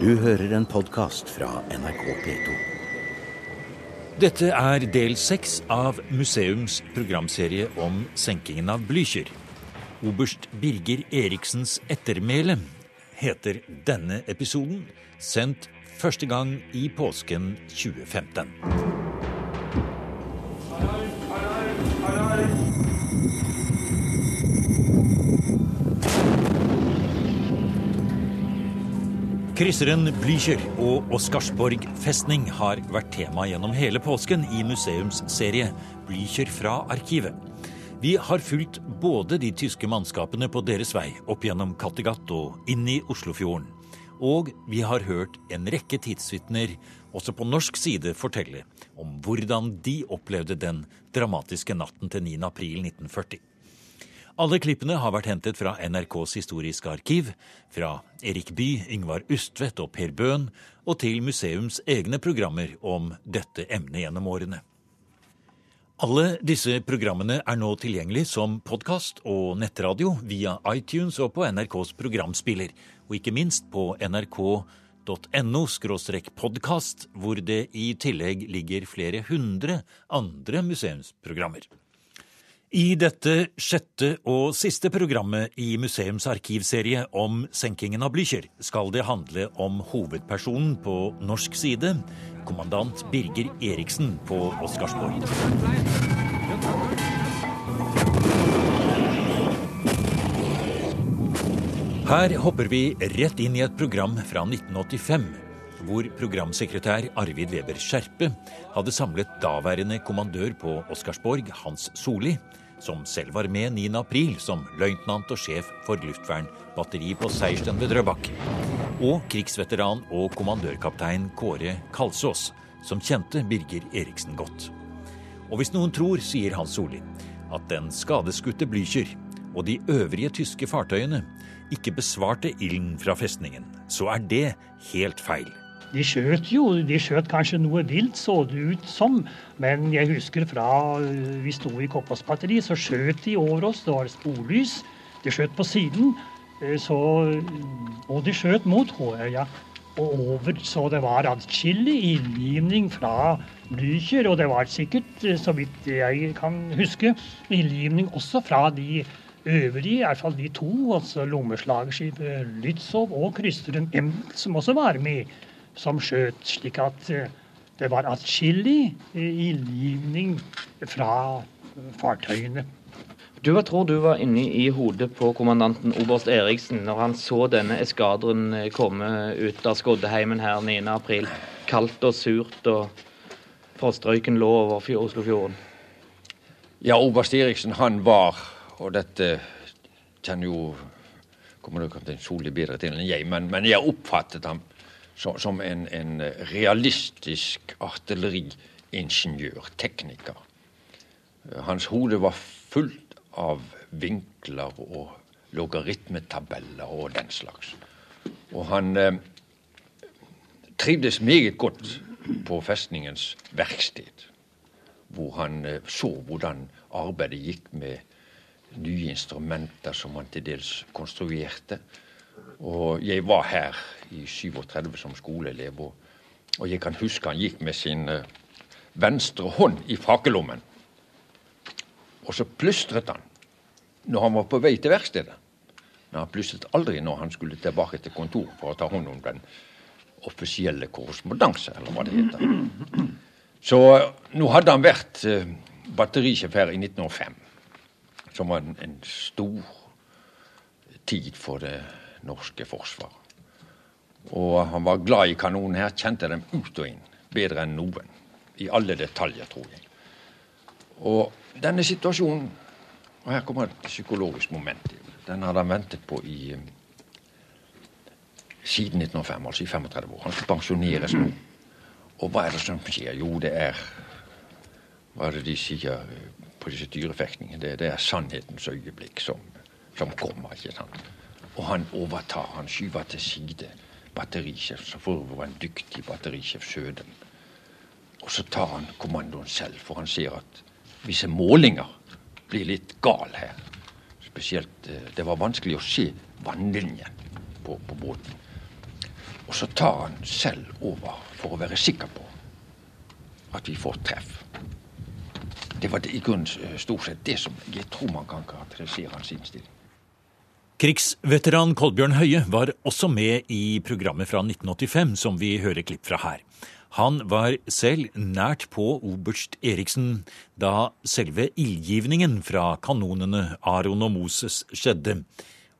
Du hører en podkast fra NRK P2. Dette er del seks av museums programserie om senkingen av Blücher. Oberst Birger Eriksens ettermæle heter denne episoden, sendt første gang i påsken 2015. Krysseren Blücher og Oscarsborg festning har vært tema gjennom hele påsken i museums serie Blücher fra arkivet. Vi har fulgt både de tyske mannskapene på deres vei opp gjennom Kattegat og inn i Oslofjorden. Og vi har hørt en rekke tidsvitner, også på norsk side, fortelle om hvordan de opplevde den dramatiske natten til 9. april 1940. Alle klippene har vært hentet fra NRKs historiske arkiv, fra Erik Bye, Yngvar Ustvedt og Per Bøhn, og til museums egne programmer om dette emnet gjennom årene. Alle disse programmene er nå tilgjengelig som podkast og nettradio via iTunes og på NRKs programspiller, og ikke minst på nrk.no podkast, hvor det i tillegg ligger flere hundre andre museumsprogrammer. I dette sjette og siste programmet i museums arkivserie om senkingen av Blücher skal det handle om hovedpersonen på norsk side, kommandant Birger Eriksen på Oscarsborg. Her hopper vi rett inn i et program fra 1985 hvor programsekretær Arvid Weber Skjerpe hadde samlet daværende kommandør på Oscarsborg, Hans Soli, som selv var med 9. april som løytnant og sjef for luftvernbatteri på Seiersten ved Drøbak, og krigsveteran og kommandørkaptein Kåre Kalsås, som kjente Birger Eriksen godt. Og hvis noen tror, sier Hans Soli, at den skadeskutte Blücher og de øvrige tyske fartøyene ikke besvarte ilden fra festningen, så er det helt feil. De skjøt jo, de skjøt kanskje noe vilt, så det ut som. Men jeg husker fra øh, vi sto i Koppas batteri, så skjøt de over oss. Det var sporlys. De skjøt på siden. Øh, så, og de skjøt mot Håøya. Og over, så det var atskillig ildgivning fra Blücher. Og det var sikkert, øh, så vidt jeg kan huske, ildgivning også fra de øvrige, i hvert fall de to, altså lommeslagerskipet Lützow og krysteren M, som også var med som skjøt, slik at eh, det var atskillig eh, ildgivning fra eh, fartøyene. Du, Hva tror du var inni i hodet på kommandanten oberst Eriksen når han så denne eskadren komme ut av Skoddeheimen her 9.4? Kaldt og surt, og frostrøyken lå over Oslofjorden. Ja, oberst Eriksen han var, og dette kjenner jo kommer du til solig bedre til enn jeg, men, men jeg oppfattet ham som en, en realistisk artilleriingeniør, tekniker. Hans hode var fullt av vinkler og logaritmetabeller og den slags. Og han eh, trivdes meget godt på festningens verksted, hvor han eh, så hvordan arbeidet gikk med nye instrumenter som han til dels konstruerte. Og jeg var her i 37 som skoleelev, og, og jeg kan huske han gikk med sin uh, venstre hånd i frakelommen. Og så plystret han når han var på vei til verkstedet. Men han plystret aldri når han skulle tilbake til kontor for å ta hånd om den offisielle korrespondanse, eller hva det heter. Så uh, nå hadde han vært uh, batterisjef her i 1905, som var en, en stor tid for det norske forsvar. Og han var glad i kanonen her, kjente dem ut og inn. Bedre enn noen. I alle detaljer, tror jeg. Og denne situasjonen Og her kommer et psykologisk moment. Den hadde han ventet på i siden 1905, altså i 35 år. Han skal pensjoneres nå. Og hva er det som skjer? Jo, det er Hva er det de sier på disse dyrefektningene? Det, det, er sannhetens øyeblikk som, som kommer, ikke sant? Og han overtar. Han skyver til side batterisjef, som for øvrig var en dyktig batterisjef Søden. Og så tar han kommandoen selv, for han ser at visse målinger blir litt gal her. Spesielt eh, Det var vanskelig å se vannlinjen på, på båten. Og så tar han selv over for å være sikker på at vi får treff. Det var i grunnen stort sett det som jeg tror man kan karakterisere hans innstilling. Krigsveteran Kolbjørn Høie var også med i programmet fra 1985 som vi hører klipp fra her. Han var selv nært på oberst Eriksen da selve ildgivningen fra kanonene Aron og Moses skjedde,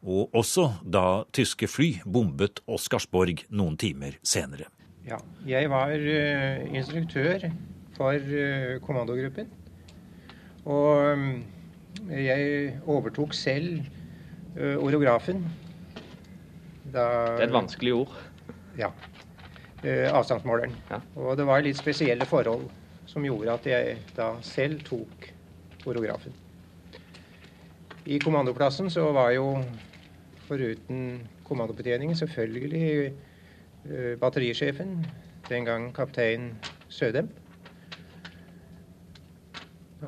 og også da tyske fly bombet Oscarsborg noen timer senere. Ja, jeg var uh, instruktør for uh, kommandogruppen. Og um, jeg overtok selv orografen. Da, det er et vanskelig ord. Ja eh, avstandsmåleren. Ja. Og det var litt spesielle forhold som gjorde at jeg da selv tok orografen. I kommandoplassen så var jo foruten kommandobetjeningen selvfølgelig eh, batterisjefen, den gang kaptein Sødem.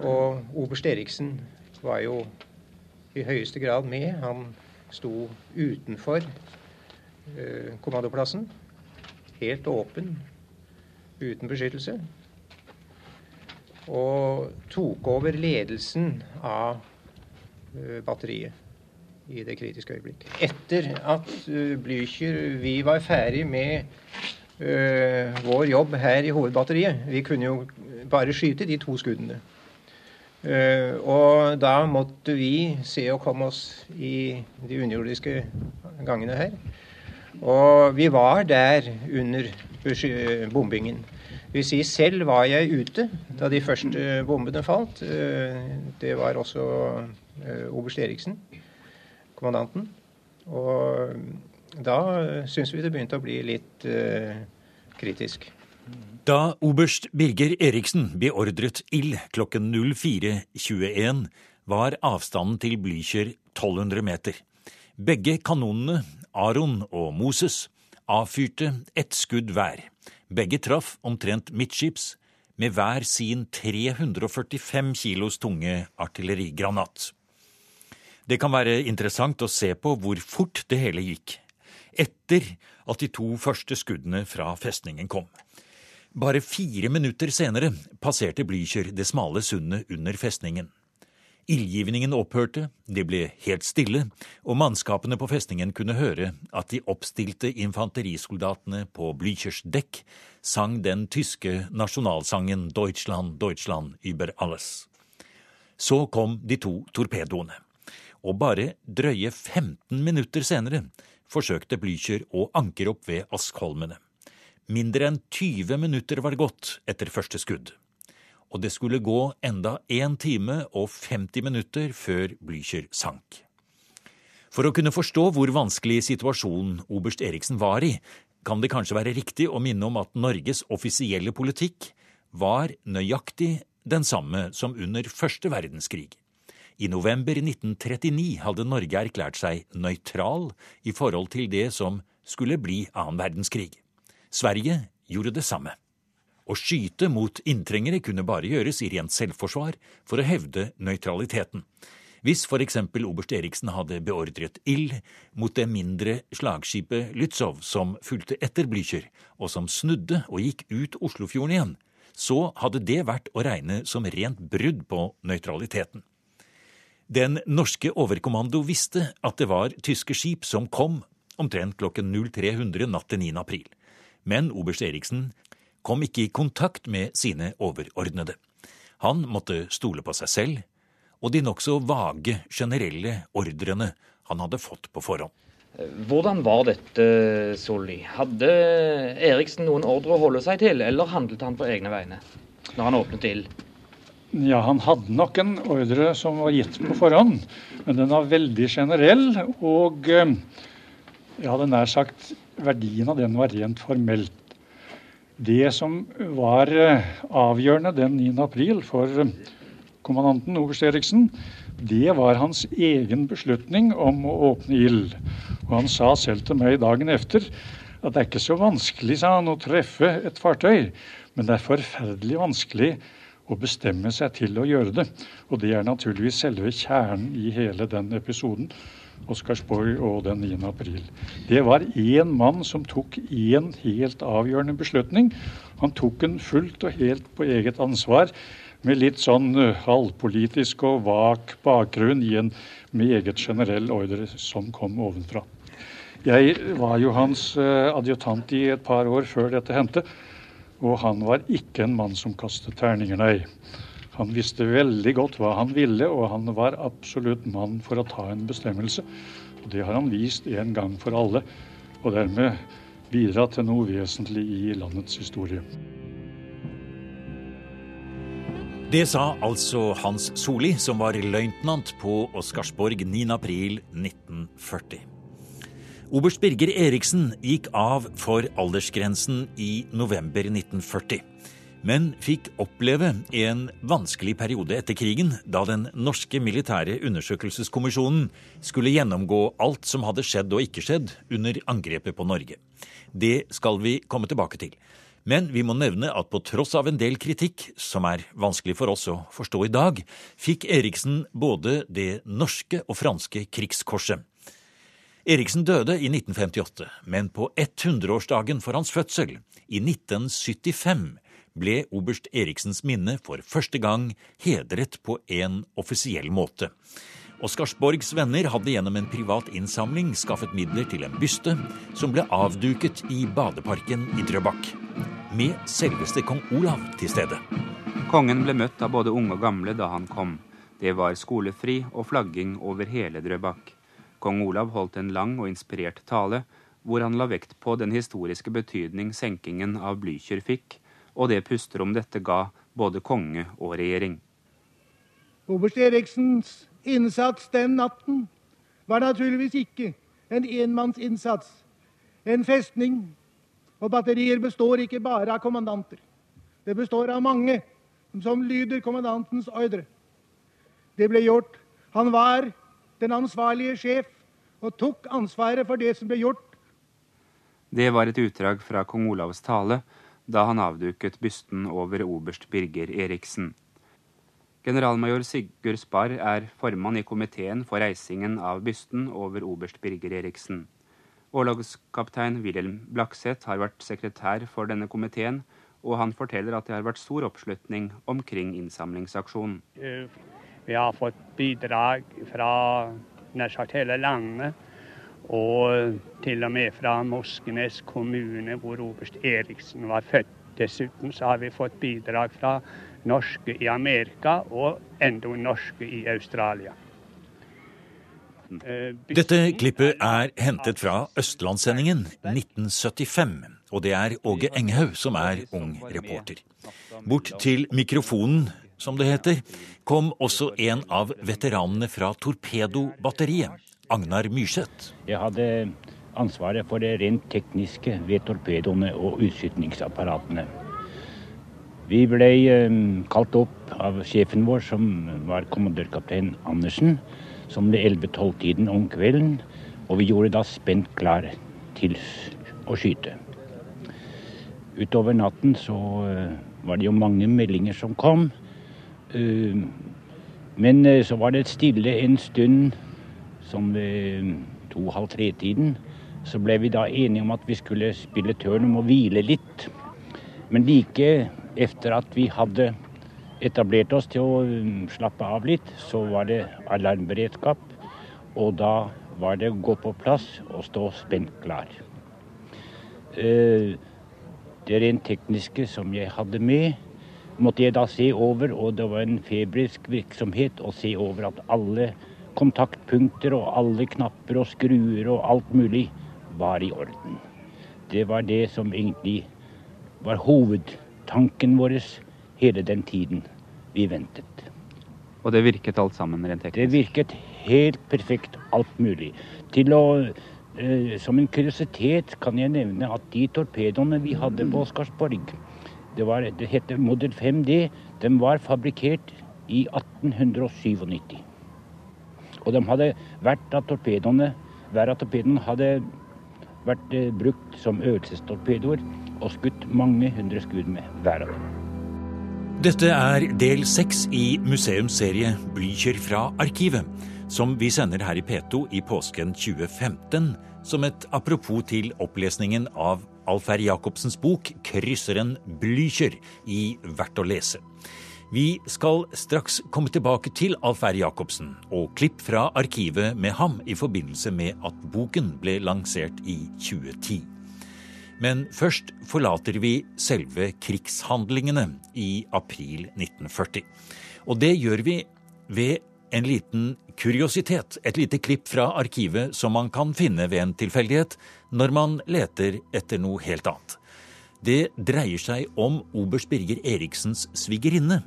Og oberst Eriksen var jo i høyeste grad med. Han sto utenfor eh, kommandoplassen helt åpen, uten beskyttelse. Og tok over ledelsen av uh, batteriet i det kritiske øyeblikk. Etter at uh, Blücher Vi var ferdig med uh, vår jobb her i hovedbatteriet. Vi kunne jo bare skyte de to skuddene. Uh, og da måtte vi se å komme oss i de underjordiske gangene her. Og vi var der under bombingen. Det vil si, selv var jeg ute da de første bombene falt. Uh, det var også uh, oberst Eriksen, kommandanten. Og da syns vi det begynte å bli litt kritisk. Da oberst Birger Eriksen beordret ild klokken 04.21, var avstanden til Blücher 1200 meter. Begge kanonene Aron og Moses avfyrte ett skudd hver. Begge traff omtrent midtskips med hver sin 345 kilos tunge artillerigranat. Det kan være interessant å se på hvor fort det hele gikk, etter at de to første skuddene fra festningen kom. Bare fire minutter senere passerte Blücher det smale sundet under festningen. Ildgivningen opphørte, det ble helt stille, og mannskapene på festningen kunne høre at de oppstilte infanterisoldatene på Blüchers dekk sang den tyske nasjonalsangen Deutschland, Deutschland über alles. Så kom de to torpedoene, og bare drøye 15 minutter senere forsøkte Blücher å ankre opp ved Askholmene. Mindre enn 20 minutter var gått etter første skudd og det skulle gå enda én time og 50 minutter før Blücher sank. For å kunne forstå hvor vanskelig situasjonen oberst Eriksen var i, kan det kanskje være riktig å minne om at Norges offisielle politikk var nøyaktig den samme som under første verdenskrig. I november 1939 hadde Norge erklært seg nøytral i forhold til det som skulle bli annen verdenskrig. Sverige gjorde det samme. Å skyte mot inntrengere kunne bare gjøres i rent selvforsvar for å hevde nøytraliteten. Hvis eksempel oberst Eriksen hadde beordret ild mot det mindre slagskipet Lützow som fulgte etter Blücher, og som snudde og gikk ut Oslofjorden igjen, så hadde det vært å regne som rent brudd på nøytraliteten. Den norske overkommando visste at det var tyske skip som kom omtrent klokken 0300 natt til 9. april. Men oberst Eriksen kom ikke i kontakt med sine overordnede. Han måtte stole på seg selv og de nokså vage, generelle ordrene han hadde fått på forhånd. Hvordan var dette, Solli? Hadde Eriksen noen ordre å holde seg til, eller handlet han på egne vegne når han åpnet ild? Ja, han hadde nok en ordre som var gitt på forhånd, men den var veldig generell. Og eh, jeg hadde nær sagt verdien av den var rent formelt. Det som var eh, avgjørende den 9. april for eh, kommandanten Oberst Eriksen, det var hans egen beslutning om å åpne ild. Og han sa selv til meg dagen efter at det er ikke så vanskelig sa han, å treffe et fartøy, men det er forferdelig vanskelig å bestemme seg til å gjøre det. Og det er naturligvis selve kjernen i hele den episoden. Oscarsborg og den 9. april. Det var én mann som tok én helt avgjørende beslutning. Han tok den fullt og helt på eget ansvar, med litt sånn eh, halvpolitisk og vak bakgrunn i en meget generell ordre som kom ovenfra. Jeg var jo hans eh, adjutant i et par år før dette hendte, og han var ikke en mann som kastet terninger, nei. Han visste veldig godt hva han ville, og han var absolutt mann for å ta en bestemmelse. Og Det har han vist en gang for alle, og dermed bidratt til noe vesentlig i landets historie. Det sa altså Hans Soli, som var løytnant på Oscarsborg 9.4.1940. Oberst Birger Eriksen gikk av for aldersgrensen i november 1940 men fikk oppleve en vanskelig periode etter krigen, da den norske militære undersøkelseskommisjonen skulle gjennomgå alt som hadde skjedd og ikke skjedd under angrepet på Norge. Det skal vi komme tilbake til. Men vi må nevne at på tross av en del kritikk, som er vanskelig for oss å forstå i dag, fikk Eriksen både det norske og franske krigskorset. Eriksen døde i 1958, men på 100-årsdagen for hans fødsel, i 1975, ble oberst Eriksens minne for første gang hedret på en offisiell måte. Oscarsborgs venner hadde gjennom en privat innsamling skaffet midler til en byste som ble avduket i badeparken i Drøbak, med selveste kong Olav til stede. Kongen ble møtt av både unge og gamle da han kom. Det var skolefri og flagging over hele Drøbak. Kong Olav holdt en lang og inspirert tale, hvor han la vekt på den historiske betydning senkingen av Blücher fikk, og det pusterom dette ga både konge og regjering. Oberst Eriksens innsats den natten var naturligvis ikke en enmannsinnsats. En festning og batterier består ikke bare av kommandanter. Det består av mange som lyder kommandantens ordre. Det ble gjort. Han var den ansvarlige sjef og tok ansvaret for det som ble gjort. Det var et utdrag fra kong Olavs tale, da han avduket bysten over oberst Birger Eriksen. Generalmajor Sigurd Sparr er formann i komiteen for reisingen av bysten over oberst Birger Eriksen. Årlagskaptein Wilhelm Blakseth har vært sekretær for denne komiteen, og han forteller at det har vært stor oppslutning omkring innsamlingsaksjonen. Eh, vi har fått bidrag fra nær sagt hele landet og til og med fra Moskenes kommune, hvor oberst Eriksen var født. Dessuten så har vi fått bidrag fra norske i Amerika og enda norske i Australia. Eh, Dette klippet er hentet fra Østlandssendingen 1975, og det er Åge Enghaug som er ung reporter. Bort til mikrofonen, som det heter, kom også en av veteranene fra Torpedobatteriet, Agnar Myrseth. Jeg hadde ansvaret for det rent tekniske ved torpedoene og utskytningsapparatene. Vi ble ehm, kalt opp av sjefen vår, som var kommandørkaptein Andersen, som det 11-12-tiden om kvelden. Og vi gjorde da spent klar til å skyte. Utover natten så eh, var det jo mange meldinger som kom. Ehm, men eh, så var det stille en stund som ved to-halv tre-tiden, så ble vi da enige om at vi skulle spille tørn om å hvile litt. Men like etter at vi hadde etablert oss til å um, slappe av litt, så var det alarmberedskap. Og da var det å gå på plass og stå spent klar. Eh, det rent tekniske som jeg hadde med, måtte jeg da se over, og det var en febrisk virksomhet å se over at alle kontaktpunkter og alle knapper og skruer og alt mulig var i orden. Det var det som egentlig var hovedtanken vår hele den tiden vi ventet. Og det virket alt sammen rent teknisk? Det virket helt perfekt, alt mulig. Til å eh, Som en kuriositet kan jeg nevne at de torpedoene vi hadde på Oscarsborg, det, var, det heter modell 5D, de var fabrikkert i 1897. Og de hadde vært av torpedoene Hver av torpedoene hadde vært eh, brukt som øvelsestorpedoer og skutt mange hundre skudd med hver av dem. Dette er del seks i museumsserie Blykjer fra arkivet, som vi sender her i P2 i påsken 2015 som et apropos til opplesningen av Alf R. Jacobsens bok 'Krysseren Blücher' i Verdt å lese. Vi skal straks komme tilbake til Alf R. Jacobsen og klipp fra arkivet med ham i forbindelse med at boken ble lansert i 2010. Men først forlater vi selve krigshandlingene i april 1940. Og det gjør vi ved en liten kuriositet, et lite klipp fra arkivet som man kan finne ved en tilfeldighet når man leter etter noe helt annet. Det dreier seg om oberst Birger Eriksens svigerinne,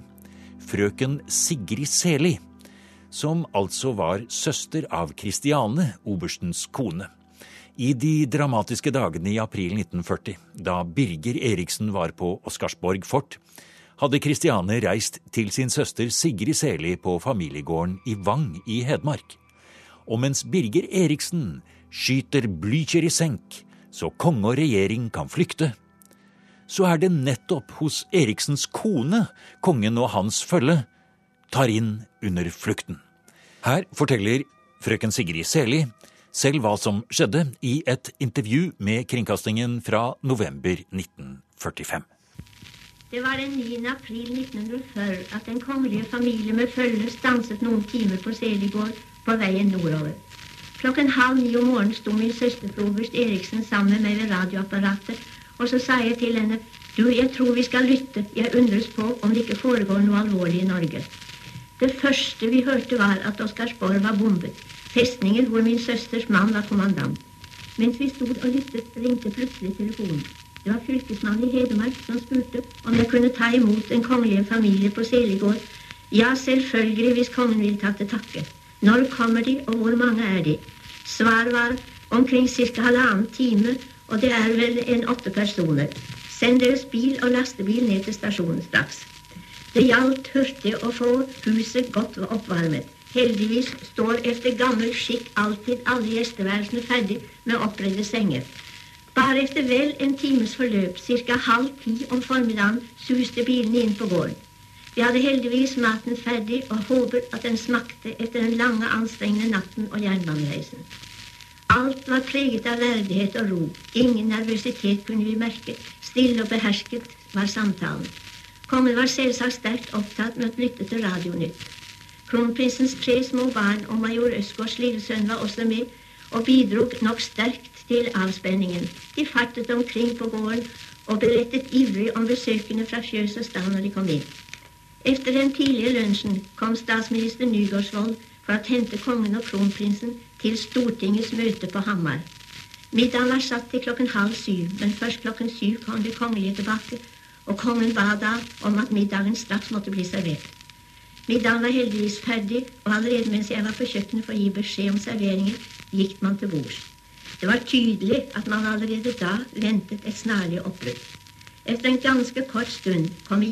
frøken Sigrid Seli, som altså var søster av Kristiane, oberstens kone. I de dramatiske dagene i april 1940, da Birger Eriksen var på Oscarsborg fort, hadde Kristiane reist til sin søster Sigrid Seli på familiegården i Vang i Hedmark. Og mens Birger Eriksen skyter Blücher i senk, så konge og regjering kan flykte, så er det nettopp hos Eriksens kone kongen og hans følge tar inn under flukten. Her forteller frøken Sigrid Seli selv hva som skjedde i et intervju med kringkastingen fra november 1945. Det var den 9. april 1940 at den kongelige familie med følge stanset noen timer på Seligård på veien nordover. Klokken halv ni om morgenen sto min søster Proberst Eriksen sammen med meg ved radioapparatet, og så sa jeg til henne du, jeg tror vi skal lytte, jeg undres på om det ikke foregår noe alvorlig i Norge. Det første vi hørte var at Oscarsborg var bombet, festningen hvor min søsters mann var kommandant. Mens vi stod og lyttet, ringte plutselig telefonen. Det var fylkesmannen i Hedmark som spurte om jeg kunne ta imot en kongelig familie på Seligård. Ja, selvfølgelig, hvis kongen vil ta til takke. Når kommer de, og hvor mange er de? Svar var omkring ca. halvannen time, og det er vel en åtte personer. Send deres bil og lastebil ned til stasjonen straks. Det gjaldt hurtig å få huset godt oppvarmet. Heldigvis står etter gammel skikk alltid alle gjesteværelsene ferdig med oppredde senger. Bare etter vel en times forløp, ca. halv ti om formiddagen, suste bilene inn på gården. Vi hadde heldigvis maten ferdig og håpet at den smakte etter den lange, anstrengende natten og jernbanereisen. Alt var preget av verdighet og ro. Ingen nervøsitet kunne vi merke. Stille og behersket var samtalen. Kongen var selvsagt sterkt opptatt med å lytte til Radionytt. Kronprinsens tre små barn og major Østgårds lille sønn var også med, og bidro nok sterkt til avspenningen. De fartet omkring på gården og berettet ivrig om besøkende fra fjøs og stad når de kom inn. Etter den tidlige lunsjen kom statsminister Nygaardsvold for å hente kongen og kronprinsen til Stortingets møte på Hamar. Middagen var satt til klokken halv syv, men først klokken syv kom de kongelige tilbake, og kongen ba da om at middagen straks måtte bli servert. Middagen var heldigvis ferdig, og allerede mens jeg var på kjøkkenet for å gi beskjed om serveringen, gikk man til bords. Det var tydelig at man allerede da ventet et snarlig oppbrudd. Etter en ganske kort stund kom,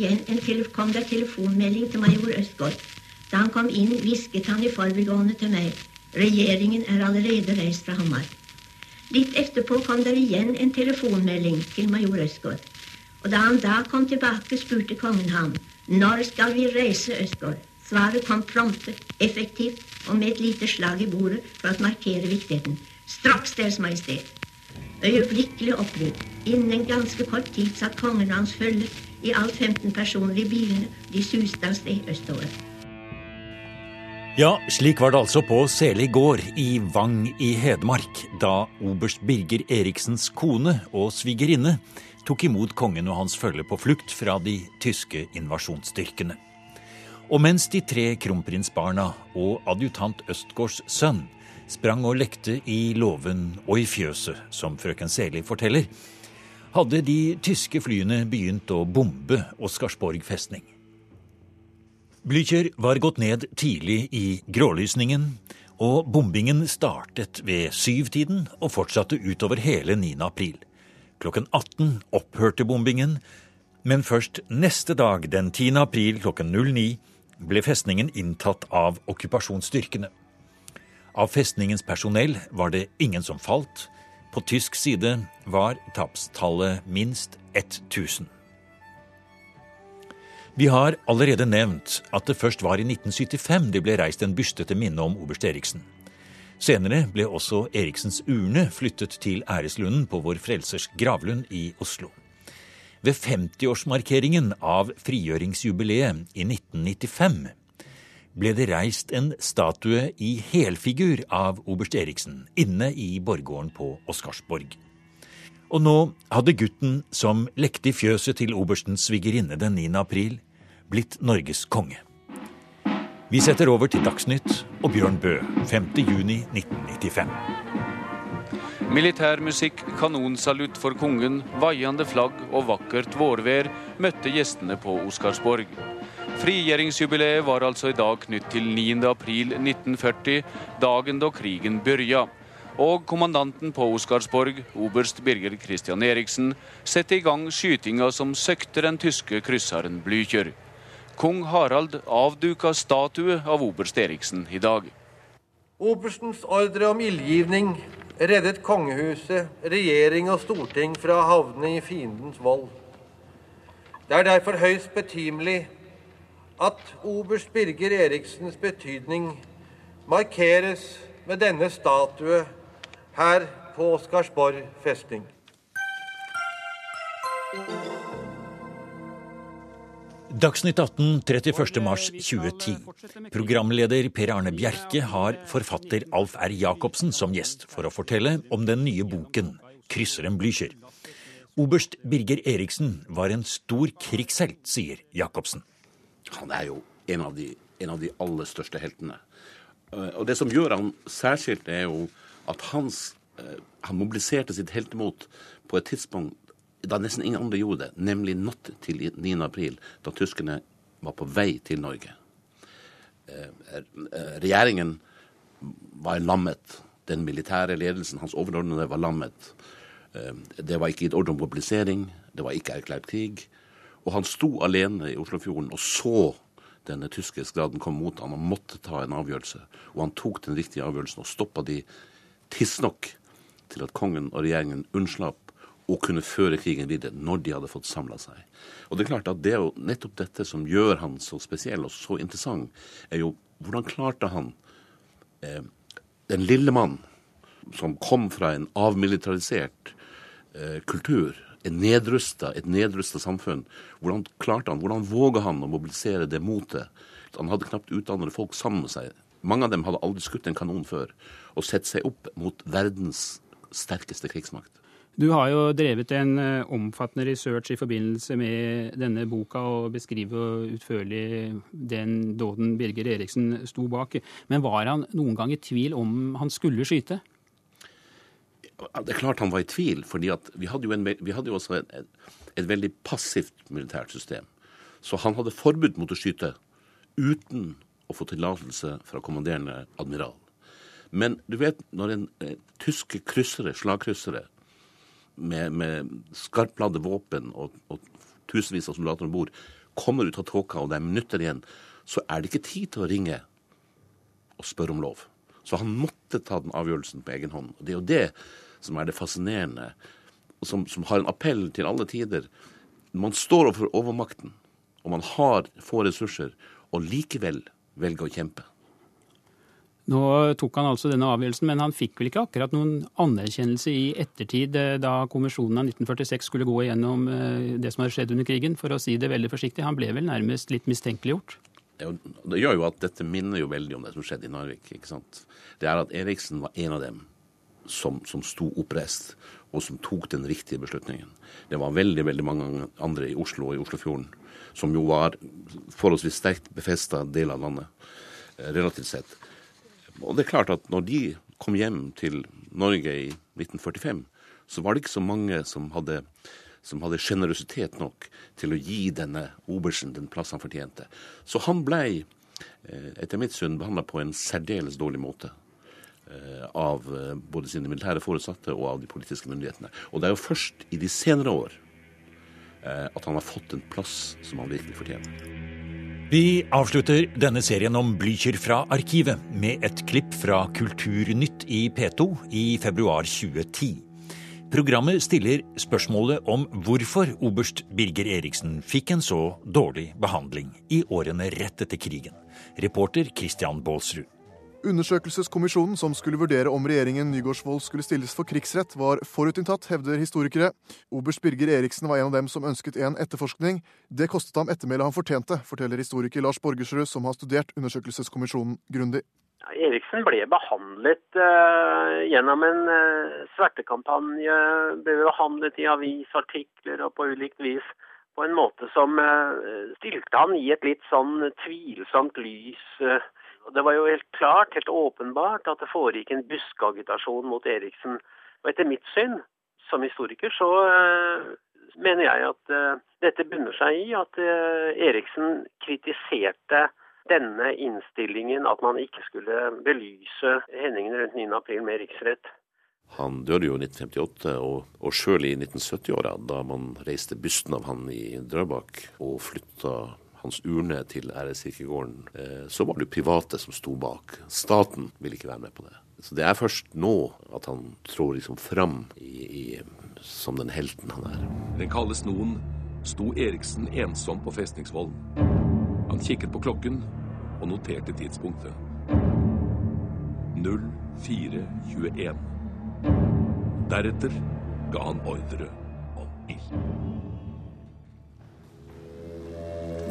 kom det telefonmelding til major Østgaard. Da han kom inn, hvisket han i forbigående til meg. Regjeringen er allerede reist fra Hamar. Litt etterpå kom det igjen en telefonmelding til major Østgaard. Og da han da kom tilbake, spurte kongen ham når skal vi reise, Østgaard? Svaret kom prompte, effektivt og med et lite slag i bordet for å markere viktigheten. Straks, Deres Majestet. Øyeblikkelig oppbrudd. Innen en ganske kort tid satt kongen og hans følge i alt 15 personer i bilene. De suste av sted østover. Ja, slik var det altså på Seli gård i Vang i Hedmark, da oberst Birger Eriksens kone og svigerinne tok imot kongen og hans følge på flukt fra de tyske invasjonsstyrkene. Og mens de tre kronprinsbarna og adjutant Østgårds sønn sprang og lekte i låven og i fjøset, som frøken Seli forteller, hadde de tyske flyene begynt å bombe Oscarsborg festning. Blücher var gått ned tidlig i grålysningen, og bombingen startet ved syvtiden og fortsatte utover hele 9. april. Klokken 18 opphørte bombingen, men først neste dag, den 10. april klokken 09, ble festningen inntatt av okkupasjonsstyrkene. Av festningens personell var det ingen som falt. På tysk side var tapstallet minst 1000. Vi har allerede nevnt at det først var i 1975 det ble reist en byste til minne om oberst Eriksen. Senere ble også Eriksens urne flyttet til æreslunden på Vår Frelsers gravlund i Oslo. Ved 50-årsmarkeringen av frigjøringsjubileet i 1995 ble det reist en statue i helfigur av oberst Eriksen inne i borggården på Oscarsborg. Og nå hadde gutten som lekte i fjøset til oberstens svigerinne den 9. april, blitt Norges konge. Vi setter over til Dagsnytt og Bjørn Bø 5.6.1995. Militærmusikk, kanonsalutt for kongen, vaiende flagg og vakkert vårvær møtte gjestene på Oscarsborg. Frigjøringsjubileet var altså i dag knytt til 9. april 1940, dagen da krigen begynte og kommandanten på Oscarsborg, oberst Birger Christian Eriksen, setter i gang skytinga som søkte den tyske krysseren Blücher. Kong Harald avduka statue av oberst Eriksen i dag. Oberstens ordre om ildgivning reddet kongehuset, regjering og storting fra å havne i fiendens vold. Det er derfor høyst betimelig at oberst Birger Eriksens betydning markeres med denne statue her på Oscarsborg festning. Dagsnytt 18 31.3.2010. Programleder Per Arne Bjerke har forfatter Alf R. Jacobsen som gjest for å fortelle om den nye boken 'Krysseren Blücher'. Oberst Birger Eriksen var en stor krigshelt, sier Jacobsen. Han er jo en av de, en av de aller største heltene. Og det som gjør han særskilt, er jo at hans, eh, han mobiliserte sitt heltemot på et tidspunkt da nesten ingen andre gjorde det, nemlig natt til 9. april, da tyskerne var på vei til Norge. Eh, eh, regjeringen var lammet. Den militære ledelsen, hans overordnede, var lammet. Det var ikke gitt ordre om mobilisering, det var ikke erklært krig. Og han sto alene i Oslofjorden og så denne tyske skraden komme mot ham og måtte ta en avgjørelse. Og han tok den riktige avgjørelsen og stoppa de tidsnok til at kongen og regjeringen unnslapp å kunne føre krigen videre når de hadde fått samla seg. Og Det er klart at det er jo nettopp dette som gjør han så spesiell og så interessant, er jo hvordan klarte han eh, den lille mann som kom fra en avmilitarisert eh, kultur, en nedrusta, et nedrusta samfunn, hvordan klarte han, hvordan våga han å mobilisere det motet? Han hadde knapt utdannede folk sammen med seg. Mange av dem hadde aldri skutt en kanon før og sett seg opp mot verdens sterkeste krigsmakt. Du har jo drevet en eh, omfattende research i forbindelse med denne boka og beskriver utførlig den dåden Birger Eriksen sto bak. Men var han noen gang i tvil om han skulle skyte? Det er klart han var i tvil, fordi vi hadde jo, en, vi hadde jo også et, et, veldig passivt militært system. Så han hadde forbud mot å skyte uten å få tillatelse fra kommanderende admiral. Men du vet, når en eh, tyske kryssere, slagkryssere med, med skarpladde våpen og, og tusenvis av soldater om bord kommer ut av tåka, og det er minutter igjen, så er det ikke tid til å ringe og spørre om lov. Så han måtte ta den avgjørelsen på egen hånd. Og Det er jo det som er det fascinerende, som, som har en appell til alle tider. Man står overfor overmakten, og man har få ressurser, og likevel velger å kjempe. Nå tok han altså denne avgjørelsen, men han fikk vel ikke akkurat noen anerkjennelse i ettertid, eh, da kommisjonen av 1946 skulle gå igjennom eh, det som hadde skjedd under krigen, for å si det veldig forsiktig. Han ble vel nærmest litt mistenkeliggjort? Det gjør jo at dette minner jo veldig om det som skjedde i Narvik. ikke sant? Det er at Eriksen var en av dem som, som sto oppreist, og som tok den riktige beslutningen. Det var veldig veldig mange andre i Oslo og i Oslofjorden som jo var forholdsvis sterkt befesta del av landet, eh, relativt sett. Og det er klart at når de kom hjem til Norge i 1945, så var det ikke så mange som hadde som hadde sjenerøsitet nok til å gi denne obersten den plass han fortjente. Så han blei, eh, etter mitt syn, behandla på en særdeles dårlig måte eh, av både sine militære foresatte og av de politiske myndighetene. Og det er jo først i de senere år at han har fått en plass som han virkelig fortjener. Vi avslutter denne serien om Blücher fra arkivet med et klipp fra Kulturnytt i P2 i februar 2010. Programmet stiller spørsmålet om hvorfor oberst Birger Eriksen fikk en så dårlig behandling i årene rett etter krigen. Reporter Christian Baalsrud. Undersøkelseskommisjonen som skulle vurdere om regjeringen Nygaardsvold skulle stilles for krigsrett, var forutinntatt, hevder historikere. Oberst Birger Eriksen var en av dem som ønsket en etterforskning. Det kostet ham ettermælet han fortjente, forteller historiker Lars Borgersrud, som har studert undersøkelseskommisjonen grundig. Eriksen ble behandlet uh, gjennom en uh, svertekampanje, ble behandlet i avisartikler og på ulikt vis på en måte som uh, stilte han i et litt sånn tvilsomt lys. Det var jo helt klart, helt åpenbart, at det foregikk en buskeagitasjon mot Eriksen. Og etter mitt syn, som historiker, så mener jeg at dette bunner seg i at Eriksen kritiserte denne innstillingen at man ikke skulle belyse hendingene rundt 9.4 med riksrett. Han døde jo i 1958, og, og sjøl i 1970-åra, da man reiste bysten av han i Drøbak og flytta hans urne til æreskirkegården, eh, så var det jo private som sto bak. Staten ville ikke være med på det. Så det er først nå at han trår liksom fram i, i, som den helten han er. Den kalde snoen sto Eriksen ensom på festningsvollen. Han kikket på klokken og noterte tidspunktet. 04.21. Deretter ga han ordre om ild.